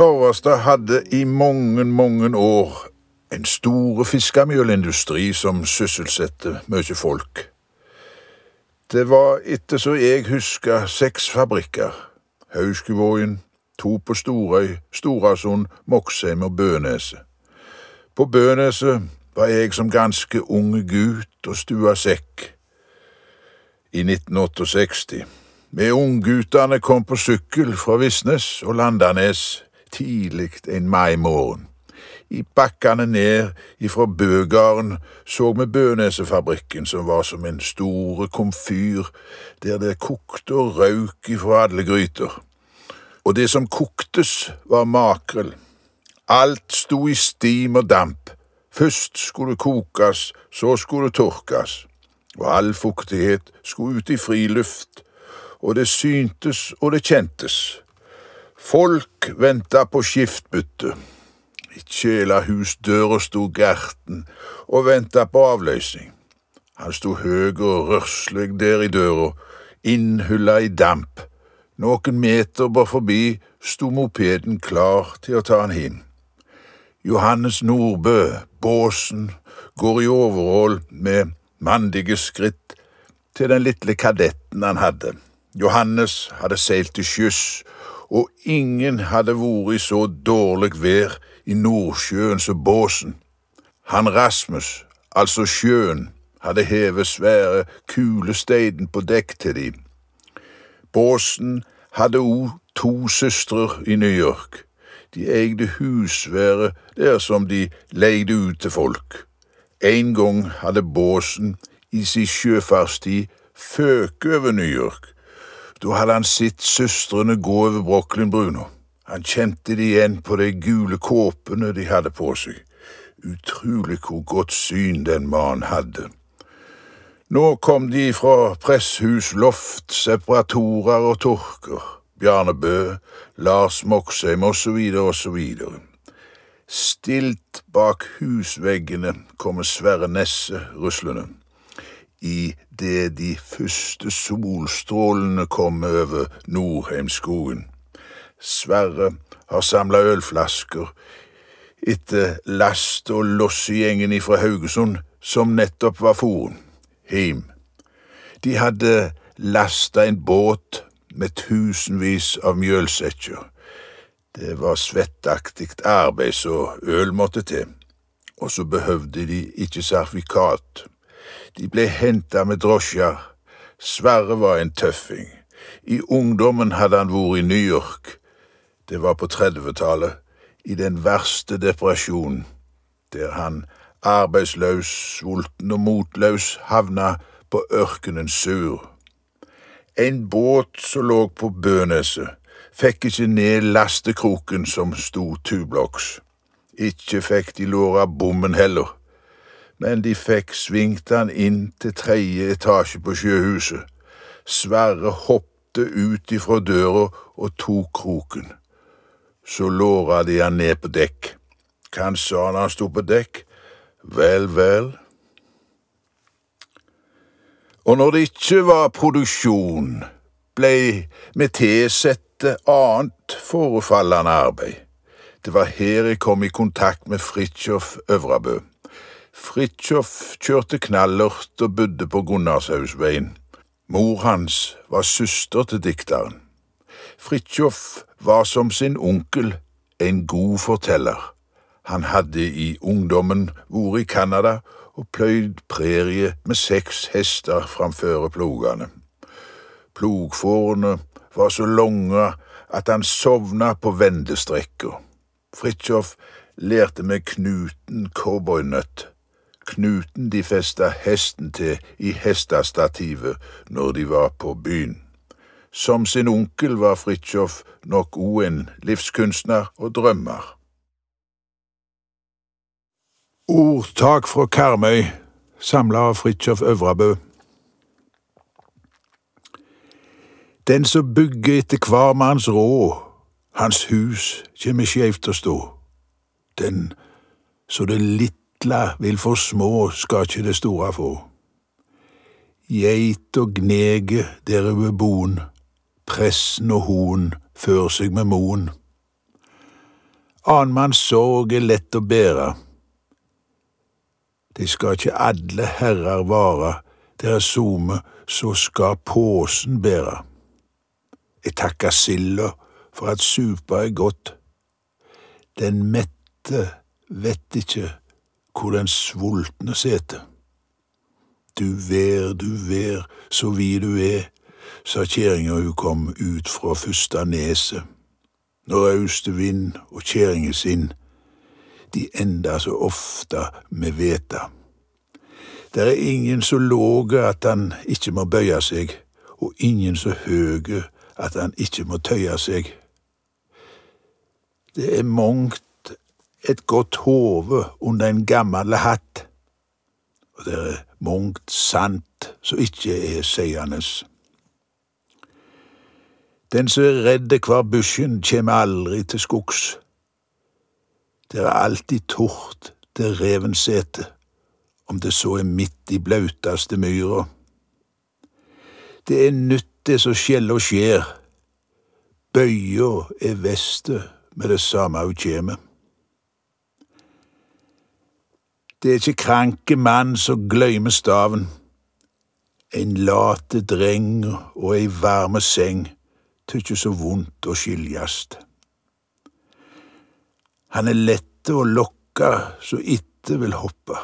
Torvastad hadde i mange, mange år en store fiskemjølindustri som sysselsatte mye folk. Det var etter så jeg husker seks fabrikker. Hauskevågen, to på Storøy, Storasund, Moksheim og Bøneset. På Bøneset var jeg som ganske ung gutt og stua sekk i 1968. Vi ungguttene kom på sykkel fra Visnes og Landanes tidlig en maimorgen. I bakkene ned ifra Bøgarden så vi Bønesefabrikken, som var som en store komfyr, der det kokte og røyk ifra alle gryter. Og det som koktes, var makrell. Alt sto i stim og damp. Først skulle det kokes, så skulle det tørkes. Og all fuktighet skulle ut i friluft, og det syntes og det kjentes. Folk venta på skiftbytte. I kjelerhusdøra sto Gerten og venta på avløsning. Han sto høg og rørslig der i døra, innhylla i damp. Noen meter bare forbi sto mopeden klar til å ta han hjem. Johannes Nordbø, båsen, går i overhold med mandige skritt til den lille kadetten han hadde. Johannes hadde seilt til sjøs, og ingen hadde vært i så dårlig vær i Nordsjøen som båsen. Han Rasmus, altså sjøen, hadde hevet svære kulesteinen på dekk til dem. Båsen hadde òg to søstre i New York. De eide husvære der som de leide ut til folk. En gang hadde Båsen i sin sjøfartstid føket over New York. Da hadde han sett søstrene gå over Brooklyn-brua. Han kjente de igjen på de gule kåpene de hadde på seg. Utrolig hvor godt syn den mannen hadde. Nå kom de fra presshus, loft, separatorer og torker. Bjarne Bø, Lars Moxheim osv. osv. Stilt bak husveggene kommer Sverre Nesse ruslende. I det de første solstrålene kom over Norheimskogen. Sverre har samla ølflasker etter last og lossegjengen ifra Haugesund, som nettopp var foren, hjem. De hadde lasta en båt med tusenvis av mjølsekker. Det var svettaktig arbeid så øl måtte til, og så behøvde de ikke sertifikat. De ble henta med drosjer. Sverre var en tøffing. I ungdommen hadde han vært i New York. Det var på 30-tallet, i den verste depresjonen, der han, arbeidsløs, sulten og motløs, havna på ørkenen sur. En båt som lå på Bøneset, fikk ikke ned lastekroken som sto tubloks. Ikke fikk de låra bommen heller, men de fikk svingt han inn til tredje etasje på sjøhuset. Sverre hoppte ut ifra døra og tok kroken. Så låra de han ned på dekk. Hva han sa når han sto på dekk? Vel, vel. Og når det ikke var produksjon, blei vi tilsette annet forefallende arbeid. Det var her jeg kom i kontakt med Fridtjof Øvrabø. Fridtjof kjørte knallert og bodde på Gunnarshausveien. Mor hans var søster til dikteren. Fridtjof var som sin onkel en god forteller. Han hadde i ungdommen vært i Canada og pløyd prerie med seks hester framfor plogene. Plogfårene var så lange at han sovna på vendestrekka. Fridtjof lærte med knuten cowboynøtt. Knuten de festa hesten til i hestestativet når de var på byen. Som sin onkel var Fridtjof nok òg en livskunstner og drømmer. Ordtak fra Karmøy, samla av Fridtjof Øvrabø. Den som bygger etter hver manns råd, hans hus kjem skeivt å stå. Den så det lille vil for små, skal ikke det store få. Geit og gnege dere beboen, boen, pressen og hoen før seg med moen. Annmanns sorg er lett å bære. De skal ikke alle herrar vare, der er some, så skal påsen bære. Jeg takker silda for at supa er godt. Den mette vet ikke hvor den svultne seter. Du ver, du ver, så vid du er, sa kjerringa hun kom ut fra fyrsta neset. Når austevind og kjerringe sin, de enda så ofte med veta. Der er ingen så låge at han ikke må bøye seg, og ingen så høge at han ikke må tøye seg. Det er mongt et godt hode under en gammel hatt, og det er mongt sant som ikke er seiendes. Den som er redd hver busken, kjem aldri til skogs. Det er alltid tort der reven sete, om det så er midt i blautaste myra. Det er nytt det som skjell og skjer. Bøya er vestet med det samme hun kjem. Det er ikke kranke mann som gløymer staven. En late dreng og ei varme seng tykkje så vondt å skiljast. Han er lette å lokke så itte vil hoppe.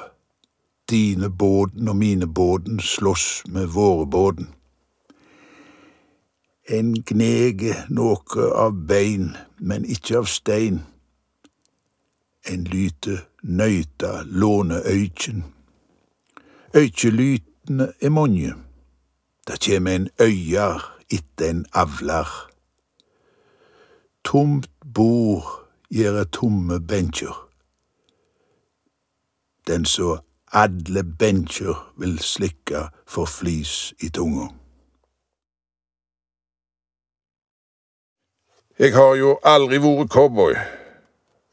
Dine båden og mine båden slåss med våre båden. En gnege noe av bein, men ikke av stein. En lyte nøyta låne øykjen. Øykjelytene er mange. Det kjem en øyar etter en avlar. Tomt bord gjør tomme benkjer. Den så alle benkjer vil slikke for flis i tunga. Jeg har jo aldri vært cowboy,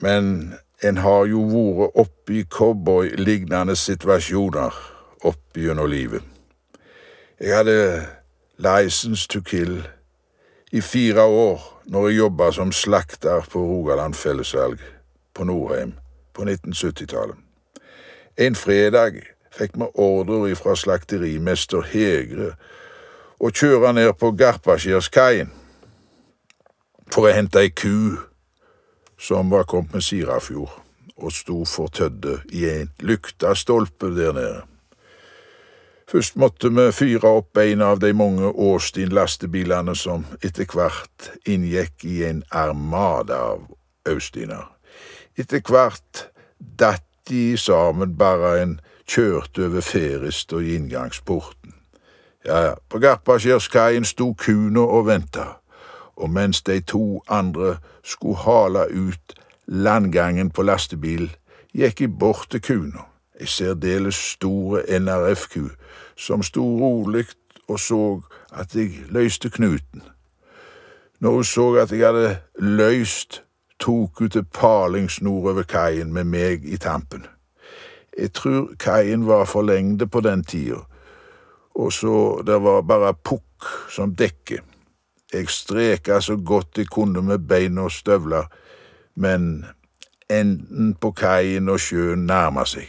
men en har jo vært oppi cowboy-lignende situasjoner opp gjennom livet. Jeg hadde license to kill i fire år når jeg jobba som slakter på Rogaland fellesvalg på Nordheim på 1970-tallet. En fredag fikk vi ordre ifra slakterimester Hegre å kjøre ned på Garpaskjærskaien for å hente ei ku som var kommet med Sirafjord og sto fortødde i en lyktastolpe der nede. Først måtte vi fyre opp en av de mange Åstin-lastebilene som etter hvert inngikk i en armada av Austiner. Etter hvert datt de sammen bare en kjørte over Ferist og i inngangsporten. Ja, ja, på Garpaskjærskaien sto kuna og venta og mens de to andre skulle hale ut landgangen på lastebil, gikk jeg bort til kuna, ei særdeles store NRF-ku, som sto rolig og så at jeg løste knuten. Når hun så at jeg hadde løst, tok hun til palingsnor over kaien med meg i tampen. Jeg tror kaien var for lengde på den tida, og så det var bare pukk som dekke. Jeg streka så godt jeg kunne med bein og støvler, men enden på kaien og sjøen nærma seg.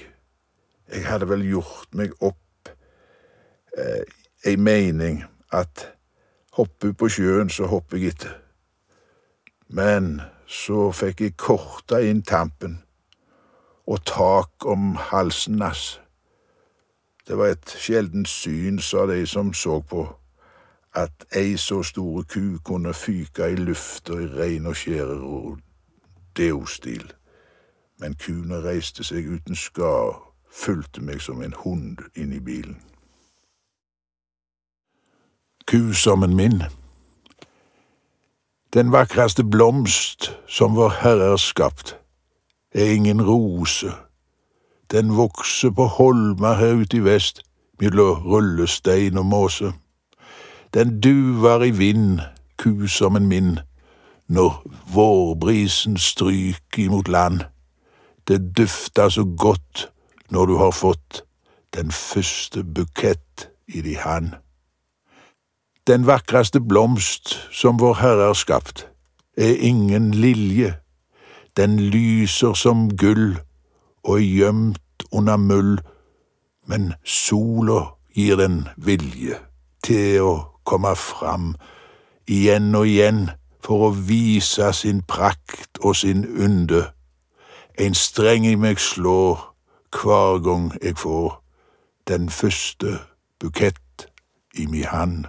Jeg hadde vel gjort meg opp eh, ei mening at hopper på sjøen, så hopper jeg etter. Men så fikk jeg korta inn tampen og tak om halsen hans. Det var et sjeldent syn, sa de som så på at ei så store ku kunne fyke i lufta i rein og skjære rodeo-stil. Men kuene reiste seg uten skar, fulgte meg som en hund inn i bilen. Kusommen min. Den vakreste blomst som vår Herre har skapt, er ingen rose. Den vokser på holmer her ute i vest, mellom rullestein og måse. Den duvar i vind, kusommen min, når vårbrisen stryker imot land. Det dufter så godt når du har fått den første bukett i di hand. Den vakreste blomst som vår Herre har skapt, er ingen lilje. Den lyser som gull og er gjemt under muld, men sola gir den vilje til å komme fram igjen og igjen for å vise sin prakt og sin ynde. En streng i meg slår hver gang jeg får den første bukett i mi hand.